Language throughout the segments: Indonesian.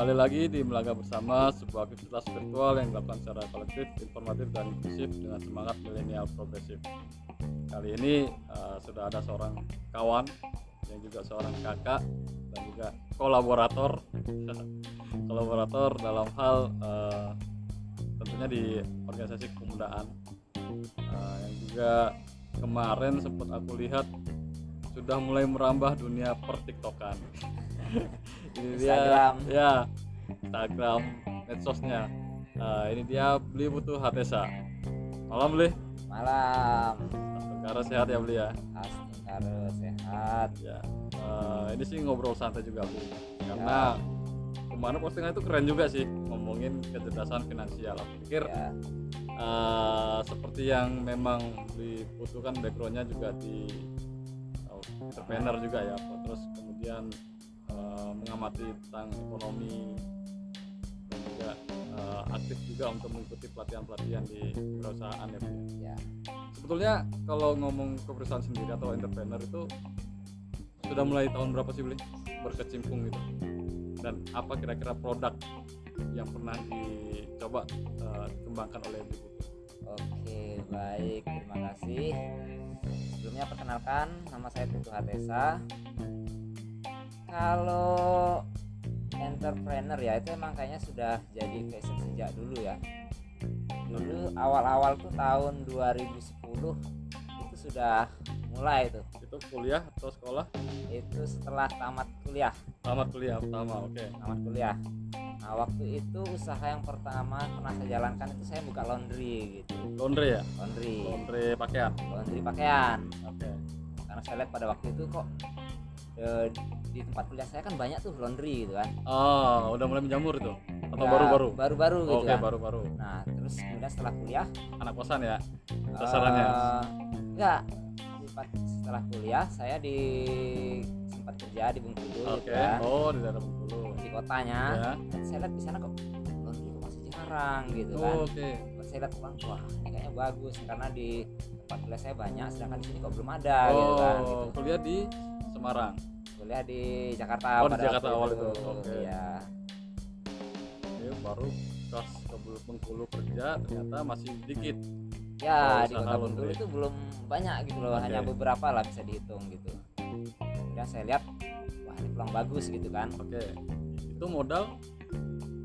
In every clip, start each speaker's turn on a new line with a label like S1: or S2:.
S1: Kembali lagi di Melaga Bersama, sebuah aktivitas virtual yang dilakukan secara kolektif, informatif, dan inklusif dengan semangat milenial progresif. Kali ini uh, sudah ada seorang kawan yang juga seorang kakak dan juga kolaborator, kolaborator dalam hal uh, tentunya di organisasi kepemudaan uh, yang juga kemarin sempat aku lihat sudah mulai merambah dunia pertiktokan.
S2: Instagram.
S1: dia. Ya Instagram medsosnya. Nah, ini dia beli butuh Hatesa. Malam beli
S2: malam.
S1: Negara sehat ya beli ya?
S2: Astagfirullah sehat.
S1: Ya eh, ini sih ngobrol santai juga beli karena kemarin postingan itu keren juga sih ngomongin kecerdasan finansial. Aku pikir
S2: ya.
S1: eh, seperti yang memang dibutuhkan backgroundnya juga di oh, entrepreneur juga ya terus kemudian eh, mengamati tentang ekonomi dan juga eh, aktif juga untuk mengikuti pelatihan-pelatihan di perusahaan ya Bu, ya.
S2: ya
S1: sebetulnya kalau ngomong ke perusahaan sendiri atau entrepreneur itu sudah mulai tahun berapa sih beli berkecimpung gitu. Dan apa kira-kira produk yang pernah dicoba eh, dikembangkan oleh Butuh
S2: oke baik. Terima kasih. Sebelumnya perkenalkan nama saya Tutu Hatesa kalau entrepreneur ya itu emang kayaknya sudah jadi fashion sejak dulu ya. Dulu awal-awal tuh tahun 2010 itu sudah mulai tuh.
S1: Itu kuliah atau sekolah?
S2: Itu setelah tamat kuliah.
S1: Tamat kuliah pertama oke.
S2: Tamat kuliah. Nah waktu itu usaha yang pertama pernah saya jalankan itu saya buka laundry gitu.
S1: Laundry ya?
S2: Laundry.
S1: Laundry pakaian?
S2: Laundry pakaian.
S1: Oke.
S2: Karena saya lihat pada waktu itu kok eh, di tempat kuliah saya kan banyak tuh laundry gitu kan.
S1: Oh udah mulai menjamur itu atau
S2: Ya,
S1: baru-baru?
S2: baru-baru gitu
S1: oke
S2: kan.
S1: baru-baru.
S2: Nah terus kemudian setelah kuliah
S1: anak kosan ya? sasarannya?
S2: eh, enggak. Di tempat- setelah kuliah saya di sempat kerja di Bengkulu
S1: oke
S2: gitu kan.
S1: Oh di daerah Bengkulu
S2: di kotanya.
S1: Ya
S2: dan saya lihat di sana kok laundry kok masih jarang gitu kan.
S1: Oh, oke.
S2: Terus saya lihat uang wah ini kayaknya bagus karena di tempat kuliah saya banyak sedangkan di sini kok belum ada gitu kan. Gitu.
S1: oh kuliah di Semarang
S2: kuliah di Jakarta
S1: Oh, di
S2: pada
S1: Jakarta awal itu. Oke.
S2: Iya.
S1: Oke, baru pas ke Bengkulu kerja ternyata masih dikit
S2: ya
S1: Oh,
S2: di kota Bengkulu itu belum banyak gitu loh
S1: Oke.
S2: hanya beberapa lah bisa dihitung gitu kemudian saya lihat wah ini peluang bagus gitu kan
S1: oke itu modal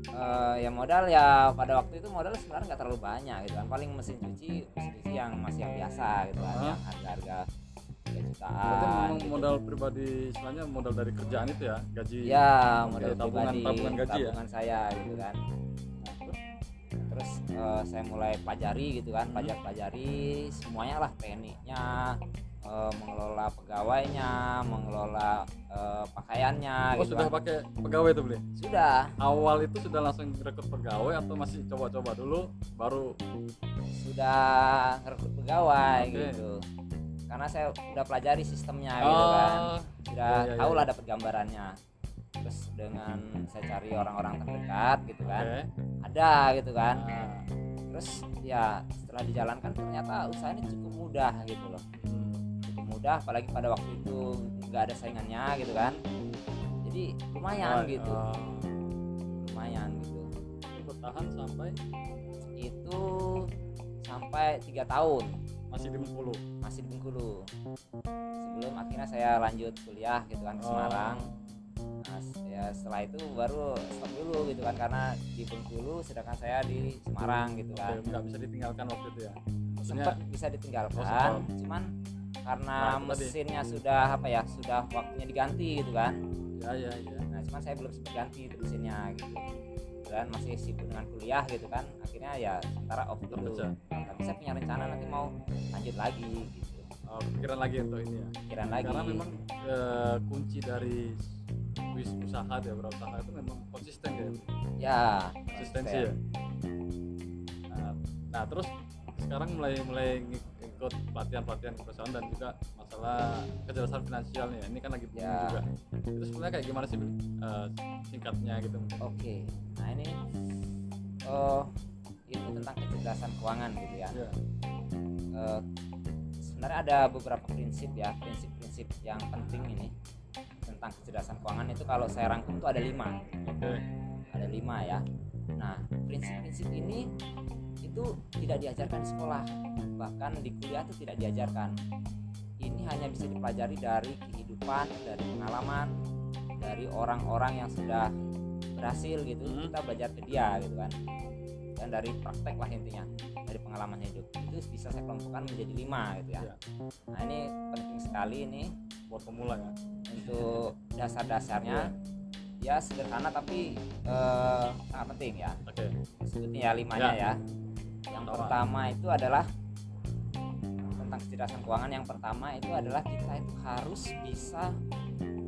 S2: Eh, ya modal ya pada waktu itu modal sebenarnya nggak terlalu banyak gitu kan paling mesin cuci mesin cuci yang masih yang biasa gitu kan
S1: Ah.
S2: yang harga-harga tiga
S1: berarti
S2: jutaan
S1: memang
S2: gitu.
S1: modal pribadi istilahnya modal dari kerjaan itu ya gaji
S2: ya modal
S1: tabungan-
S2: pribadi
S1: tabungan gaji ya?
S2: tabungan saya gitu kan
S1: Nah, terus
S2: eh, saya mulai pelajari gitu kan
S1: Hmm.
S2: pelajar pelajari semuanya lah tekniknya eh, mengelola pegawainya mengelola eh, pakaiannya
S1: oh
S2: gitu
S1: sudah
S2: kan.
S1: pakai pegawai itu beli
S2: sudah
S1: awal itu sudah langsung rekrut pegawai atau masih coba-coba dulu baru
S2: sudah ngerekrut pegawai
S1: Oke.
S2: gitu karena saya udah pelajari sistemnya gitu kan.
S1: Oh
S2: sudah
S1: iya, iya,
S2: tahu
S1: iya.
S2: lah dapat gambarannya. Terus dengan saya cari orang-orang terdekat gitu kan
S1: oke.
S2: ada gitu kan.
S1: Nah,
S2: terus ya setelah dijalankan ternyata usaha ini cukup mudah gitu loh. Cukup mudah apalagi pada waktu itu nggak ada saingannya gitu kan. Jadi lumayan
S1: Oh,
S2: gitu.
S1: oh.
S2: lumayan gitu.
S1: Itu bertahan sampai?
S2: Itu sampai tiga tahun
S1: masih di Bengkulu.
S2: Masih di Bengkulu. Sebelum akhirnya saya lanjut kuliah gitu kan ke
S1: Oh.
S2: Semarang. Nah ya setelah itu baru stop dulu gitu kan karena di Bengkulu sedangkan saya di Semarang gitu
S1: Oke,
S2: kan.
S1: nggak bisa ditinggalkan waktu itu ya? Maksudnya
S2: sempat bisa ditinggalkan
S1: Oh,
S2: cuman karena
S1: Nah, itu tadi.
S2: mesinnya sudah apa ya sudah waktunya diganti gitu kan.
S1: Ya ya ya.
S2: Nah cuman saya belum sempat ganti itu mesinnya gitu dan masih sibuk dengan kuliah gitu kan akhirnya ya sementara off dulu tapi saya punya rencana nanti mau lanjut lagi gitu.
S1: Oh, pikiran lagi untuk ini ya?
S2: Pikiran lagi.
S1: Karena memang eh, kunci dari wis usaha ya berusaha itu memang konsisten ya?
S2: Ya
S1: konsistensi ya? Nah, nah terus sekarang mulai mulai ikut pelatihan pelatihan perusahaan dan juga masalah kecerdasan finansial nih ini kan lagi booming
S2: Ya.
S1: juga. Itu sebenarnya kayak gimana sih? Eh, singkatnya gitu
S2: oke. Nah ini oh ilmu tentang kecerdasan keuangan gitu ya.
S1: Ya.
S2: Eh, sebenarnya ada beberapa prinsip ya. Prinsip-prinsip yang penting ini tentang kecerdasan keuangan itu kalau saya rangkum itu ada lima.
S1: Oke.
S2: Ada lima ya. Nah prinsip-prinsip ini itu tidak diajarkan di sekolah bahkan di kuliah itu tidak diajarkan. Ini hanya bisa dipelajari dari kehidupan dari pengalaman dari orang-orang yang sudah berhasil gitu
S1: Hmm.
S2: kita belajar ke dia gitu kan. Dan dari praktek lah intinya dari pengalaman hidup. Itu bisa saya kelompokkan menjadi lima gitu ya.
S1: Iya.
S2: nah ini penting sekali ini.
S1: Buat pemula ya.
S2: Untuk dasar-dasarnya. Ya sederhana tapi eh, sangat penting ya.
S1: Oke.
S2: Sebutin ya limanya
S1: Ya.
S2: ya yang
S1: Pertama.
S2: pertama itu adalah tentang kecerdasan keuangan. Yang pertama itu adalah kita itu harus bisa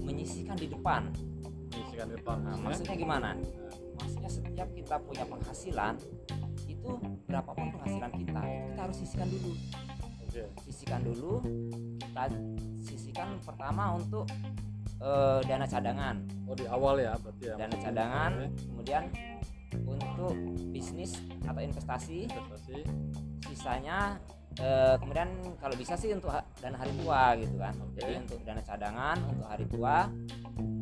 S2: menyisihkan di depan.
S1: Mengisikan depan
S2: nah,
S1: maksudnya
S2: maksudnya gimana? Maksudnya setiap kita punya penghasilan itu berapapun penghasilan kita kita harus sisihkan dulu.
S1: Oke.
S2: Sisihkan dulu kita sisihkan pertama untuk eh, dana cadangan.
S1: Oh di awal ya berarti ya
S2: dana cadangan kemudian untuk bisnis atau investasi.
S1: Investasi.
S2: Sisanya eh, kemudian kalau bisa sih untuk ha- dana hari tua gitu kan.
S1: Oke.
S2: jadi untuk dana cadangan untuk hari tua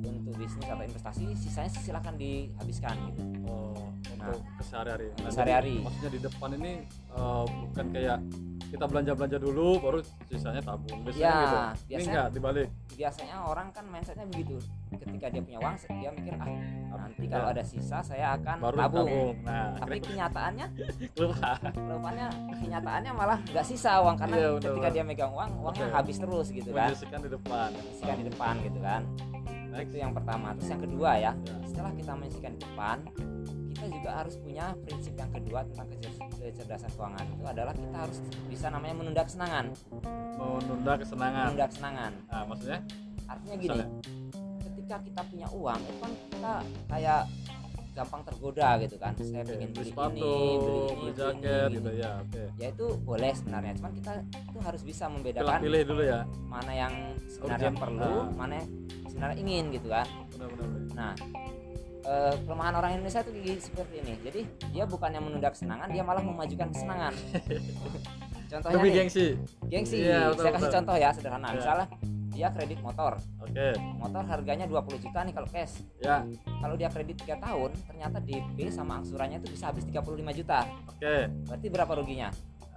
S2: untuk bisnis atau investasi sisanya silakan dihabiskan gitu.
S1: Oh untuk Nah,
S2: sehari-hari.
S1: jadi maksudnya di depan ini eh, bukan kayak kita belanja-belanja dulu baru sisanya tabung. Biasanya
S2: Ya,
S1: gitu. Ini
S2: biasanya-
S1: enggak dibalik?
S2: biasanya orang kan mindsetnya begitu. Ketika dia punya uang dia mikir ah nanti
S1: Ya,
S2: kalau ada sisa saya akan
S1: baru
S2: tabung,
S1: tabung. Nah
S2: tapi
S1: akhirnya
S2: kenyataannya
S1: lupa.
S2: rupanya kenyataannya malah nggak sisa uang karena
S1: Iya, benar,
S2: ketika dia megang uang uangnya
S1: Oke.
S2: habis terus gitu kan.
S1: Menyisikan di depan.
S2: Sisihkan di depan gitu kan.
S1: Next.
S2: itu yang pertama. Terus yang kedua ya
S1: Ya.
S2: setelah kita menyisihkan di depan kita juga harus punya prinsip yang kedua tentang kecer- kecerdasan keuangan. Itu adalah kita harus bisa namanya menunda kesenangan.
S1: Menunda kesenangan.
S2: Menunda kesenangan.
S1: Nah maksudnya?
S2: Artinya gini ketika kita punya uang itu kan kita kayak gampang tergoda gitu kan. Saya
S1: Oke,
S2: pengen beli
S1: sepatu
S2: ini beli ini
S1: beli
S2: beli
S1: jaket
S2: ini,
S1: gitu ya oke.
S2: Ya itu boleh sebenarnya cuman kita itu harus bisa membedakan
S1: pilih-pilih dulu ya.
S2: mana yang sebenarnya
S1: Urgent.
S2: perlu
S1: Nah.
S2: mana yang sebenarnya ingin gitu kan.
S1: Benar-benar
S2: Nah, eh, kelemahan orang Indonesia itu gigi- seperti ini. Jadi dia bukannya menunda kesenangan, dia malah memajukan kesenangan. Contohnya
S1: lebih
S2: nih,
S1: gengsi
S2: gengsi.
S1: Iya, betul,
S2: Saya kasih
S1: betul.
S2: contoh ya sederhana.
S1: Iya.
S2: Misalnya dia kredit motor.
S1: oke
S2: Motor harganya 20 juta nih kalau cash.
S1: ya
S2: Kalau dia kredit 3 tahun, ternyata DP sama angsurannya itu bisa habis 35 juta.
S1: oke
S2: Berarti berapa ruginya?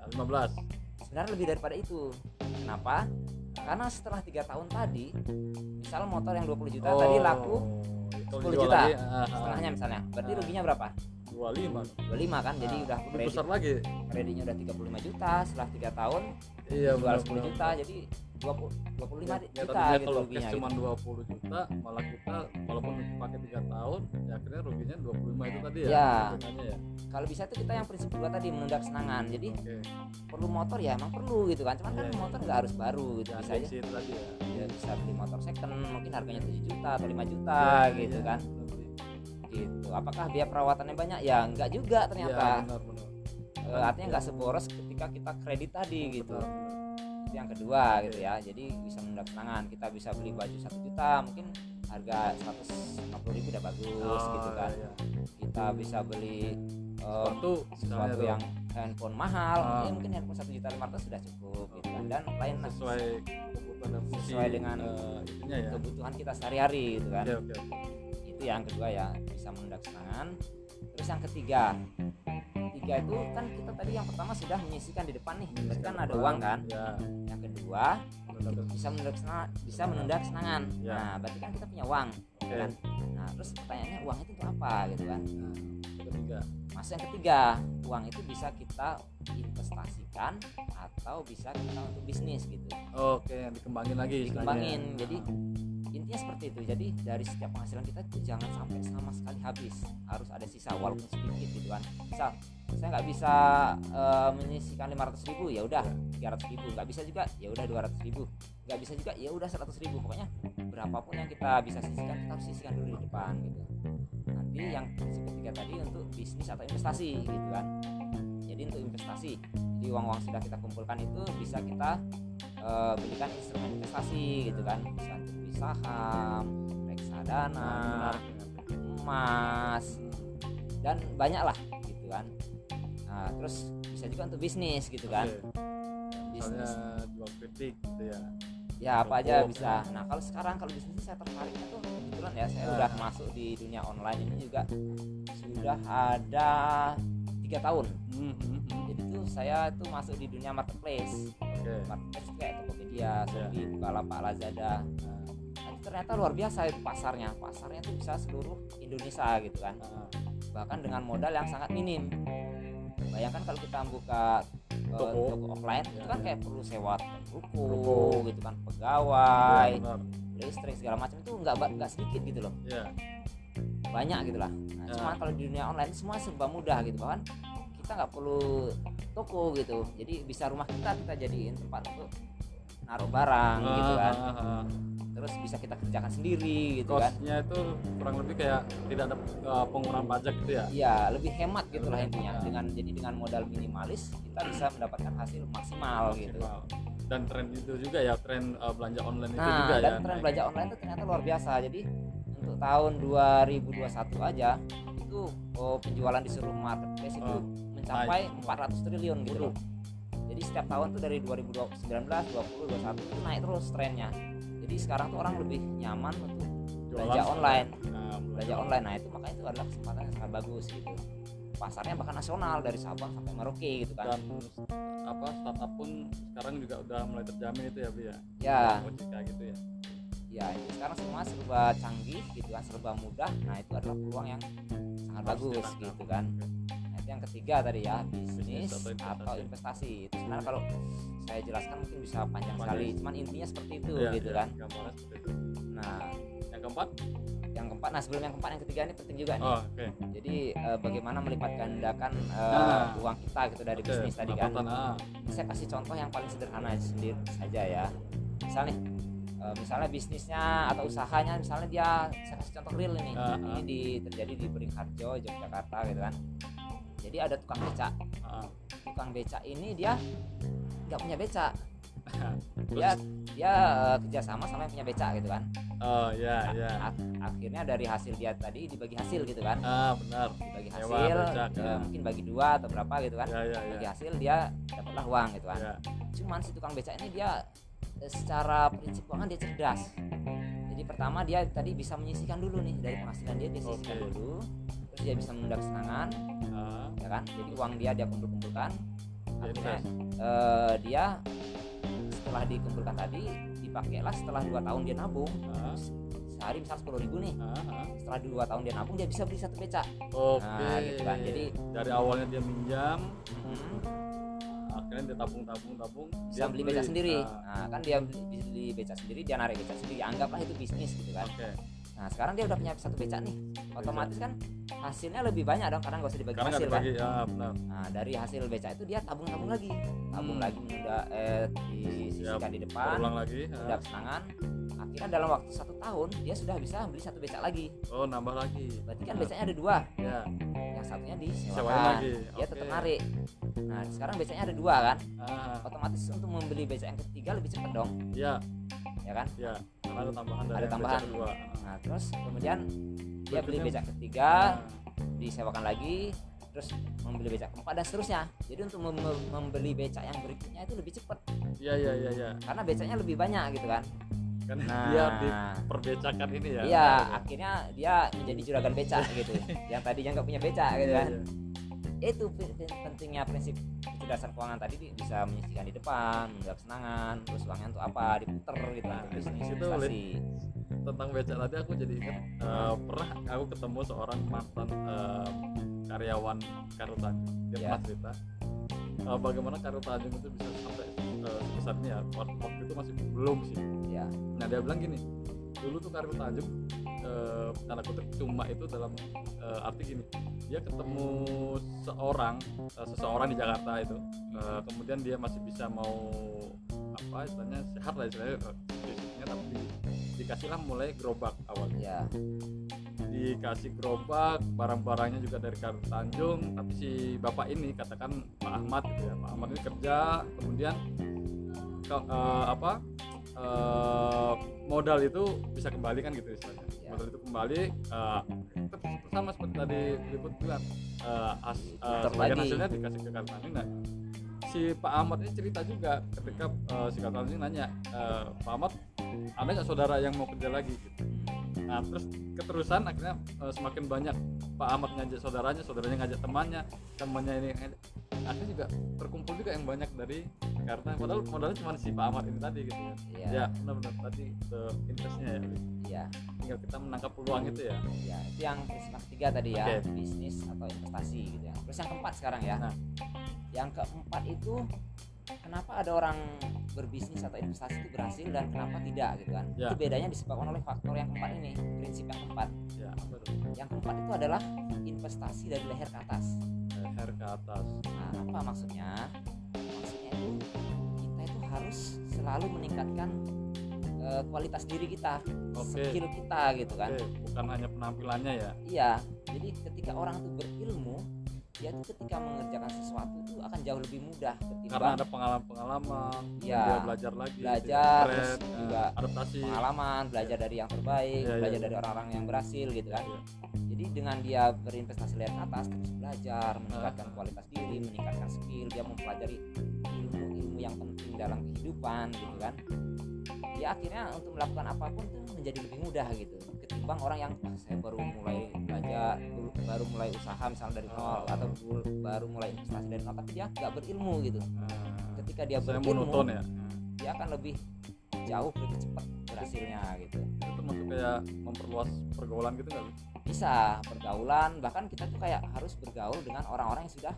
S1: 15
S2: Sebenarnya lebih daripada itu. Kenapa? Karena setelah tiga tahun tadi, misal motor yang 20 juta tadi laku
S1: kalau
S2: 10
S1: dijual
S2: juta.
S1: lagi, ah, ah,
S2: setengahnya misalnya. Berarti ruginya berapa?
S1: 25
S2: 25 kan. Jadi
S1: Nah,
S2: udah
S1: lebih besar lagi
S2: kreditnya udah 35 juta setelah tiga tahun
S1: iya
S2: jual
S1: benar,
S2: 10
S1: benar.
S2: juta jadi 20 25
S1: ya, ya
S2: juta
S1: tadinya
S2: gitu
S1: kalau
S2: ruginya
S1: cash
S2: gitu.
S1: cuma 20 juta malah kita walaupun pakai 3 tahun ya akhirnya ruginya 25 itu tadi ya
S2: Ya.
S1: ya
S2: kalau bisa itu kita yang prinsip kedua tadi menunda kesenangan jadi
S1: oke
S2: perlu motor ya emang perlu gitu kan cuman kan
S1: Iya, iya.
S2: motor nggak harus baru gitu
S1: ya
S2: bisa aja
S1: tadi ya
S2: ya bisa beli motor second mungkin harganya 7 juta atau 5 juta
S1: Iya,
S2: gitu
S1: iya,
S2: kan. Gitu. Apakah biaya perawatannya banyak? Ya enggak juga ternyata.
S1: Benar benar.
S2: Eh, artinya nggak seboros ketika kita kredit tadi gitu.
S1: Benar, benar.
S2: itu yang kedua gitu ya. Jadi bisa menunda kesenangan kita bisa beli baju satu juta mungkin harga 150 ribu udah bagus
S1: Oh,
S2: gitu kan.
S1: iya.
S2: kita bisa beli eh,
S1: Sepatu misalnya
S2: sesuatu
S1: tuh,
S2: yang handphone mahal
S1: Ah.
S2: ya mungkin handphone satu juta lima ratus sudah cukup gitu kan. Dan lain
S1: sesuai kebutuhan dan fungsi
S2: Sesuai dengan
S1: eh, itunya ya.
S2: kebutuhan kita sehari-hari gitu kan.
S1: Oke oke.
S2: itu yang kedua ya bisa menunda kesenangan terus yang ketiga tiga itu kan kita tadi yang pertama sudah menyisikan di depan nih. Berarti kan ada uang kan?
S1: Ya
S2: yang kedua bisa menunda kesenangan bisa menunda kesenangan
S1: Ya.
S2: nah berarti kan kita punya uang
S1: oke.
S2: kan? Nah terus pertanyaannya uang itu untuk apa gitu kan?
S1: Nah, ketiga.
S2: Masuk yang ketiga, uang itu bisa kita investasikan atau bisa kita untuk bisnis gitu.
S1: oke dikembangin lagi istilahnya.
S2: Dikembangin. Jadi intinya seperti itu. Jadi dari setiap penghasilan kita jangan sampai sama sekali habis. Harus ada sisa walaupun sedikit gitu kan. Misal saya nggak bisa eh, menyisihkan 500 ribu ya udah 300 ribu nggak bisa juga ya udah 200 ribu nggak bisa juga ya udah 100 ribu pokoknya berapapun yang kita bisa sisihkan kita harus sisihkan dulu di depan gitu nanti yang ketiga tadi untuk bisnis atau investasi gitu kan jadi untuk investasi jadi uang-uang sudah kita kumpulkan itu bisa kita eh, belikan instrumen investasi gitu kan bisa saham reksadana emas dan banyak lah gitu kan. Nah, terus bisa juga untuk bisnis gitu kan. Bisnis.
S1: jual kritik gitu ya.
S2: Ya apa aja bisa. nah kalau sekarang kalau bisnis saya tertariknya tuh kebetulan ya saya
S1: Ah.
S2: udah masuk di dunia online ini juga sudah ada tiga tahun.
S1: Hmm, hmm, hmm.
S2: jadi tuh saya tuh masuk di dunia marketplace.
S1: Oke.
S2: Marketplace itu kayak Tokopedia. Shopee, Bukalapak, Lazada. Nah, itu ternyata luar biasa itu pasarnya pasarnya tuh bisa seluruh Indonesia gitu kan
S1: Ah,
S2: bahkan dengan modal yang sangat minim bayangkan kalau kita buka eh,
S1: Toko.
S2: toko offline itu
S1: Ya,
S2: kan
S1: ya.
S2: kayak perlu sewa ruko,
S1: Ruko.
S2: gitu kan pegawai
S1: benar.
S2: listrik segala macam itu nggak nggak sedikit gitu loh
S1: Iya.
S2: banyak gitu lah nah,
S1: Ya.
S2: cuman kalau di dunia online semua serba mudah gitu bahkan kita nggak perlu toko gitu jadi bisa rumah kita kita jadiin tempat untuk naruh barang gitu kan
S1: Ah, ah, ah.
S2: Terus bisa kita kerjakan sendiri gitu kan
S1: Costnya itu kurang lebih kayak tidak ada uh, pengurangan pajak gitu ya
S2: Iya, lebih hemat gitu lah intinya.
S1: hemat.
S2: Dengan jadi dengan modal minimalis kita bisa mendapatkan hasil maksimal gitu.
S1: Maksimal. dan tren itu juga ya tren uh, belanja online itu
S2: Nah,
S1: juga
S2: dan
S1: ya
S2: tren
S1: naik.
S2: belanja online itu ternyata luar biasa. Jadi untuk tahun 2021 aja itu oh, penjualan di seluruh marketplace itu
S1: Oh,
S2: mencapai
S1: naik.
S2: 400 triliun gitu loh. Jadi setiap tahun tuh dari 2019, 20, 21 itu naik terus trennya. Jadi sekarang tuh orang lebih nyaman untuk belanja online.
S1: Nah,
S2: belanja online. Nah, itu makanya itu adalah kesempatan yang sangat bagus gitu. Pasarnya bahkan nasional dari Sabang sampai Merauke gitu kan.
S1: dan apa startup pun sekarang juga udah mulai terjamin itu ya Bu ya
S2: Ya,
S1: gitu ya
S2: ya ini sekarang semua serba canggih gitu kan, serba mudah. Nah, itu adalah peluang yang sangat bagus gitu kan. Nah, itu yang ketiga tadi ya, bisnis
S1: Bisnis atau
S2: atau
S1: investasi.
S2: investasi. Itu sebenarnya kalau saya jelaskan mungkin bisa panjang
S1: Panjang.
S2: sekali, cuman intinya seperti itu
S1: Iya,
S2: gitu
S1: iya,
S2: kan.
S1: gambarnya seperti itu
S2: Nah,
S1: yang keempat
S2: yang keempat, nah sebelum yang keempat yang ketiga ini penting juga nih.
S1: oh oke
S2: Jadi eh, bagaimana melipat gandakan eh,
S1: Nah.
S2: uang kita gitu dari
S1: Oke,
S2: bisnis tadi kan.
S1: pendapatan, ah.
S2: Ini saya kasih contoh yang paling sederhana sendiri saja ya misal nih eh, misalnya bisnisnya atau usahanya misalnya dia saya kasih contoh real ini
S1: Ah,
S2: ini
S1: ah.
S2: di terjadi di Beringharjo Yogyakarta gitu kan jadi ada tukang becak
S1: Ah.
S2: tukang becak ini dia nggak punya becak
S1: Terus,
S2: dia dia eh, kerjasama sama yang punya becak gitu kan.
S1: Oh ya ya
S2: Ak- akhirnya dari hasil dia tadi dibagi hasil gitu kan.
S1: Ah benar.
S2: Dibagi hasil
S1: becak,
S2: eh,
S1: ya.
S2: mungkin bagi dua atau berapa gitu kan.
S1: Ya ya
S2: bagi
S1: ya
S2: hasil dia dapatlah uang gitu kan.
S1: Ya
S2: cuman si tukang becak ini dia eh, secara prinsip keuangan dia cerdas. Jadi pertama dia tadi bisa menyisihkan dulu nih. Dari penghasilan dia dia sisihkan
S1: Oke.
S2: dulu dia bisa menunda kesenangan
S1: Ah,
S2: ya kan? Jadi uang dia dia kumpul kumpulkan
S1: dia
S2: akhirnya eh, dia setelah dikumpulkan tadi dipakailah setelah dua tahun dia nabung.
S1: Ah,
S2: sehari misal sepuluh ribu nih.
S1: Ah, ah.
S2: setelah dua tahun dia nabung dia bisa beli satu becak.
S1: Oke.
S2: Nah, gitu kan. Jadi-
S1: dari awalnya dia minjam
S2: Hmm,
S1: akhirnya dia tabung tabung tabung
S2: bisa
S1: dia
S2: beli. becak sendiri.
S1: Ah,
S2: nah kan dia beli, beli becak sendiri dia narik becak sendiri anggaplah itu bisnis gitu kan.
S1: Oke
S2: Nah sekarang dia udah punya satu becak nih, otomatis kan hasilnya lebih banyak dong karena nggak usah dibagi
S1: nggak
S2: hasil kan.
S1: ya benar
S2: Nah dari hasil becak itu dia tabung-tabung lagi, tabung
S1: Hmm.
S2: lagi menunda eh disisihkan di depan,
S1: ulang lagi
S2: menunda
S1: ah.
S2: kesenangan. Akhirnya dalam waktu satu tahun dia sudah bisa beli satu becak lagi.
S1: oh nambah lagi
S2: Berarti kan
S1: Benar.
S2: becaknya ada dua,
S1: ya
S2: yang satunya disewakan,
S1: lagi
S2: dia tetap narik. Nah sekarang becaknya ada dua kan,
S1: ah
S2: otomatis untuk membeli becak yang ketiga lebih cepat dong,
S1: ya
S2: ya kan?
S1: ya karena ada tambahan dari
S2: Ada
S1: yang
S2: tambahan.
S1: kedua
S2: Nah terus kemudian dia beli
S1: Berikutnya-
S2: becak ketiga,
S1: Ah,
S2: disewakan lagi terus membeli becak keempat dan seterusnya. Jadi untuk mem- mem- membeli becak yang berikutnya itu lebih cepat.
S1: Iya iya iya iya.
S2: Karena becaknya lebih banyak gitu kan.
S1: Karena
S2: nah.
S1: dia di perbecakan ini ya.
S2: Iya
S1: benar ya?
S2: akhirnya dia menjadi juragan becak gitu. Yang tadinya nggak punya becak gitu
S1: Iya,
S2: kan.
S1: iya.
S2: itu pen- pen- pentingnya prinsip kecerdasan keuangan tadi di- bisa menyisihkan di depan mendapat kesenangan terus uangnya untuk apa diputer gitu
S1: Nah, itu
S2: investasi.
S1: Tentang becak tadi aku jadi ingat eh, pernah aku ketemu seorang mantan eh, karyawan Kartu Tanjung. Dia
S2: Ya.
S1: pernah cerita eh, bagaimana Kartu Tanjung itu bisa sampai eh, sebesar ini ya waktu waktu itu masih belum sih.
S2: Ya
S1: nah dia bilang gini dulu tuh Kartu Tanjung eh, tanda kutip cuma itu dalam eh, arti gini dia ketemu seorang eh, seseorang di Jakarta itu. Eh, kemudian dia masih bisa mau apa istilahnya sehat lah istilahnya eh, fisiknya tapi di- dikasihlah mulai gerobak awal
S2: ya
S1: dikasih gerobak barang-barangnya juga dari Kartu Tanjung tapi si bapak ini katakan Pak Ahmad gitu ya. Pak Ahmad ini kerja kemudian ke- eh, apa eh, modal itu bisa kembali kan gitu istilahnya.
S2: Ya.
S1: modal itu kembali tetap sama seperti tadi Liput bilang eh, as, eh, sebagian
S2: lagi.
S1: hasilnya dikasih ke nah si Pak Ahmad ini cerita juga ketika eh, si Kartu Tanjung nanya eh, Pak Ahmad ada nggak saudara yang mau kerja lagi? gitu nah terus keterusan akhirnya eh, semakin banyak Pak Ahmad ngajak saudaranya saudaranya ngajak temannya temannya ini ngajak. akhirnya juga terkumpul juga yang banyak dari karena padahal modalnya cuma si Pak Ahmad ini tadi gitu ya
S2: Iya.
S1: ya benar-benar tadi ke investnya ya
S2: Iya.
S1: tinggal kita menangkap peluang itu ya
S2: Ya, itu yang prinsip ketiga tadi ya,
S1: Oke.
S2: bisnis atau investasi gitu ya. Terus yang keempat sekarang ya.
S1: Nah.
S2: Yang keempat itu kenapa ada orang berbisnis atau investasi itu berhasil dan kenapa tidak gitu kan.
S1: Ya.
S2: Itu bedanya disebabkan oleh faktor yang keempat ini, prinsip yang keempat.
S1: ya betul
S2: Yang keempat itu adalah investasi dari leher ke atas.
S1: leher ke atas
S2: Nah, apa maksudnya? Maksudnya itu kita itu harus selalu meningkatkan eh, kualitas diri kita,
S1: Oke.
S2: skill kita gitu kan.
S1: Oke, bukan hanya penampilannya ya
S2: Iya, jadi ketika orang itu berilmu, dia tuh ketika mengerjakan sesuatu itu akan jauh lebih mudah
S1: karena
S2: ketimbang
S1: ada pengalaman-pengalaman
S2: Iya.
S1: dia belajar lagi
S2: Belajar,
S1: keren,
S2: terus
S1: eh,
S2: juga
S1: adaptasi
S2: pengalaman, belajar dari yang terbaik,
S1: iya,
S2: belajar
S1: iya.
S2: dari orang-orang yang berhasil gitu kan.
S1: Iya.
S2: Jadi dengan dia berinvestasi lihat ke atas terus belajar, meningkatkan
S1: Ah.
S2: kualitas diri, meningkatkan skill, dia mempelajari ilmu-ilmu yang penting dalam kehidupan gitu kan. Dia akhirnya untuk melakukan apa pun itu menjadi lebih mudah gitu ketimbang orang yang "Ah, saya baru mulai belajar, baru- mulai usaha misalnya dari nol atau baru mulai investasi dari nol tapi dia nggak berilmu gitu. Ketika dia
S1: saya
S2: berilmu,
S1: monoton ya.
S2: dia akan lebih jauh lebih cepat berhasilnya gitu.
S1: itu termasuk kayak memperluas pergaulan gitu nggak
S2: bisa pergaulan bahkan kita tuh kayak harus bergaul dengan orang-orang yang sudah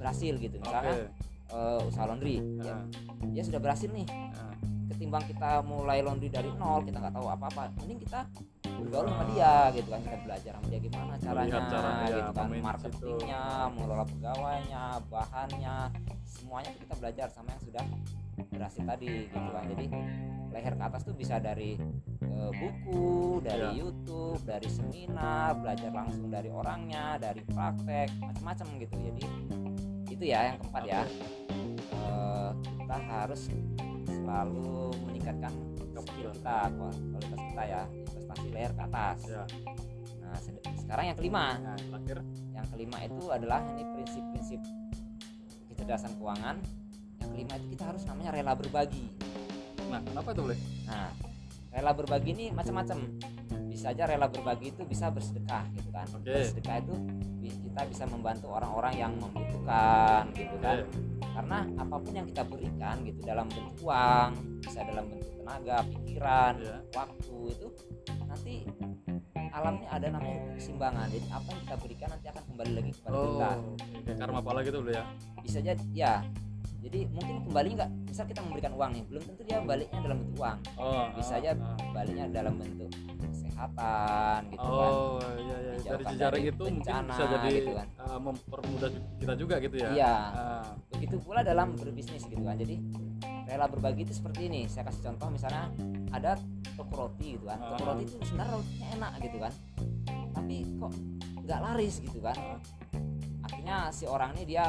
S2: berhasil gitu. Misalnya eh, usaha laundry. Ya, dia sudah berhasil nih. Ketimbang kita mulai laundry dari nol kita nggak tahu apa-apa. Mending kita bergaul sama dia gitu kan. Kita belajar sama dia gimana caranya
S1: Melihat cara dia
S2: gitu kan marketingnya mengelola pegawainya bahannya semuanya kita belajar sama yang sudah berhasil tadi gitu kan. Jadi leher ke atas tuh bisa dari eh, buku dari
S1: Iya.
S2: YouTube dari seminar belajar langsung dari orangnya dari praktek macam-macam gitu. Jadi itu ya yang keempat ya. Eh, kita harus selalu meningkatkan skill kita kual- kualitas kita ya investasi leher ke atas.
S1: Ya
S2: nah sekarang yang kelima.
S1: Nah, yang terakhir.
S2: Yang kelima itu adalah ini prinsip-prinsip kecerdasan keuangan. Yang kelima itu kita harus namanya rela berbagi.
S1: Nah kenapa itu boleh?
S2: Nah rela berbagi ini macam-macam. Bisa aja rela berbagi itu bisa bersedekah gitu kan?
S1: Oke.
S2: bersedekah itu kita bisa membantu orang-orang yang membutuhkan gitu kan.
S1: Oke.
S2: karena apa pun yang kita berikan gitu dalam bentuk uang bisa dalam bentuk tenaga pikiran
S1: Iya.
S2: waktu itu nanti alamnya ada namanya keseimbangan. Jadi apa yang kita berikan nanti akan kembali lagi kepada
S1: oh
S2: kita.
S1: kayak karma pala gitu boleh ya?
S2: Bisa jadi ya. Jadi mungkin kembali nggak? Misal kita memberikan uang nih belum tentu dia baliknya dalam bentuk uang.
S1: Oh
S2: bisa
S1: ah,
S2: aja
S1: ah.
S2: baliknya dalam bentuk kesehatan gitu kan
S1: Oh iya iya dari jejaring
S2: dari
S1: itu mungkin
S2: bencana,
S1: bisa jadi
S2: gitu kan.
S1: uh, mempermudah kita juga gitu ya.
S2: Iya.
S1: Ah,
S2: begitu pula dalam berbisnis gitu kan jadi rela berbagi itu seperti ini saya kasih contoh misalnya ada toko roti gitu kan toko
S1: Ah.
S2: roti itu sebenarnya rotinya enak gitu kan tapi kok nggak laris gitu kan
S1: ah,
S2: akhirnya si orang ini dia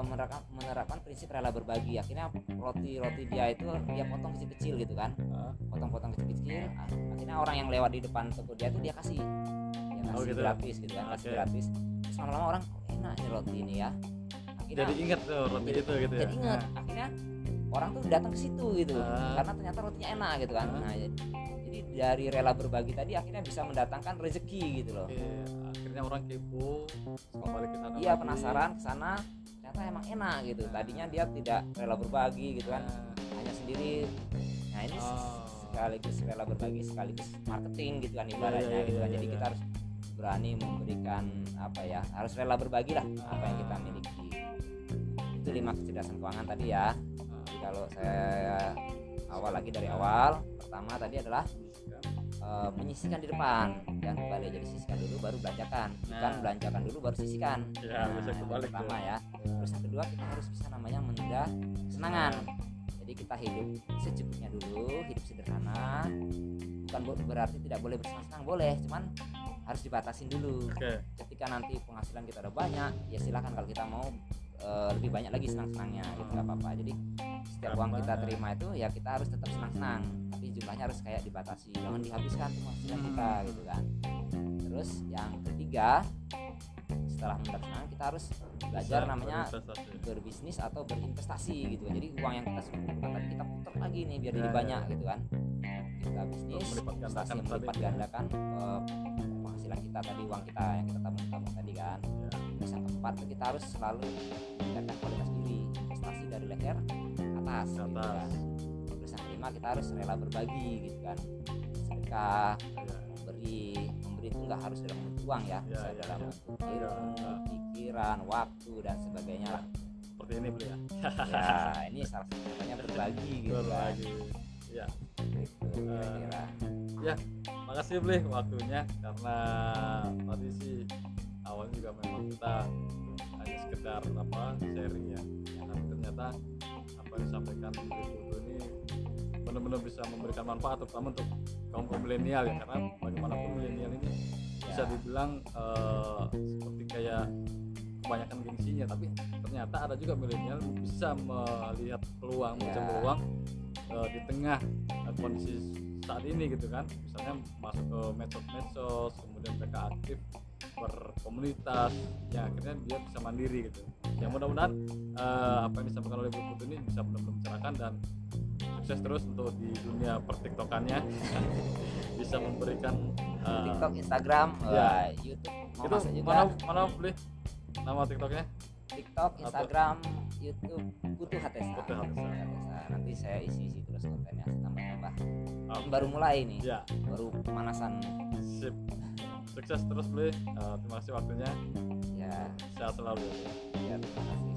S2: menerapkan, menerapkan prinsip rela berbagi akhirnya roti roti dia itu dia potong kecil-kecil gitu kan
S1: ah.
S2: potong-potong kecil-kecil ah, akhirnya orang yang lewat di depan toko dia tuh dia kasih dia kasih
S1: Oh, gitu.
S2: gratis gitu kan kasih
S1: Oke.
S2: gratis terus lama-lama orang kok enak nih roti ini ya akhirnya
S1: Jadi ingat tuh roti
S2: Jadi-
S1: itu gitu ya.
S2: jadi ingat akhirnya orang tuh datang ke situ gitu
S1: Ah.
S2: karena ternyata rotinya enak gitu kan
S1: Ah.
S2: nah jadi, jadi dari rela berbagi tadi akhirnya bisa mendatangkan rezeki gitu loh
S1: Oke, akhirnya orang kepo, balik ke sana.
S2: iya penasaran ke sana ternyata emang enak gitu. Tadinya dia tidak rela berbagi gitu kan.
S1: Ah,
S2: hanya sendiri. Nah ini
S1: Oh.
S2: sekaligus rela berbagi sekaligus marketing gitu kan
S1: Iya,
S2: ibaratnya
S1: iya,
S2: gitu kan.
S1: iya,
S2: jadi kita harus berani memberikan apa ya harus rela berbagi lah apa yang kita miliki. Itu lima kecerdasan keuangan tadi ya.
S1: Ah,
S2: Jadi kalau saya awal lagi dari awal, pertama tadi adalah eh, menyisihkan di depan dan kembali jadi sisihkan dulu baru belanjakan, bukan
S1: Nah.
S2: belanjakan dulu baru sisihkan.
S1: Ya, bisa
S2: itu
S1: kebalik
S2: pertama ya. Terus yang kedua kita harus bisa namanya menunda kesenangan. Jadi kita hidup secukupnya dulu, hidup sederhana. Bukan bu- berarti tidak boleh bersenang-senang, boleh, cuman harus dibatasin dulu
S1: Oke,
S2: ketika nanti penghasilan kita udah banyak ya silakan kalau kita mau eh, lebih banyak lagi senang-senangnya gitu nggak apa-apa jadi uang kita terima itu ya kita harus tetap senang-senang. Tapi jumlahnya harus kayak dibatasi. Jangan dihabiskan tuh penghasilan kita gitu kan. Terus yang ketiga setelah mendapat kita harus belajar
S1: bisa
S2: namanya berbisnis atau berinvestasi gitu. Jadi uang yang kita tadi kita putar lagi nih biar
S1: Ya,
S2: jadi
S1: ya.
S2: banyak gitu kan. Kita bisnis bisnis
S1: melipat gandakan
S2: eh, penghasilan kita tadi uang kita yang kita tabung tabung tadi kan.
S1: Ya.
S2: terus yang keempat kita harus selalu meningkatkan kualitas diri. Investasi dari leher atas,
S1: Ke
S2: gitu
S1: atas.
S2: kan. terus yang kelima kita harus rela berbagi gitu kan. Sedekah
S1: Ya.
S2: memberi memberi itu nggak harus dalam bentuk uang ya.
S1: Ya,
S2: bisa
S1: ya,
S2: dalam
S1: ya.
S2: bentuk
S1: Ya,
S2: ilmu
S1: ya.
S2: pikiran waktu dan sebagainya lah.
S1: Seperti ini beli ya?
S2: Ya ini salah satu contohnya berbagi gitu kan.
S1: Lagi ya
S2: gitu kira-kira.
S1: makasih beli waktunya. Karena tadi sih awalnya juga memang kita hanya sekedar apa sharing ya. Tapi ternyata apa yang disampaikan Putu ini benar-benar bisa memberikan manfaat terutama untuk kaum kaum milenial ya karena bagaimanapun milenial ini bisa
S2: Ya.
S1: dibilang eh, seperti kayak kebanyakan gengsinya tapi ternyata ada juga milenial bisa melihat peluang
S2: Ya.
S1: mencari peluang eh, di tengah eh, kondisi saat ini gitu kan misalnya masuk ke medsos-medsos kemudian mereka aktif berkomunitas ya akhirnya dia bisa mandiri gitu. Ya mudah-mudahan eh, apa yang disampaikan oleh Bu Putu ini bisa benar-benar mencerahkan dan sukses terus untuk di dunia pertiktokannya. Bisa memberikan eh,
S2: TikTok Instagram
S1: Ya.
S2: wah, YouTube mau
S1: itu
S2: juga.
S1: mana mana beli nama tiktoknya?
S2: TikTok Instagram YouTube Putu Hatesa.
S1: Putu Hatesa.
S2: Hatesa. nanti saya isi isi terus kontennya tambah-tambah
S1: Ah,
S2: Ini baru mulai nih
S1: ya.
S2: Baru pemanasan.
S1: Sip sukses terus beli Eh, terima kasih waktunya.
S2: Ya.
S1: Sehat selalu.
S2: Ya terima kasih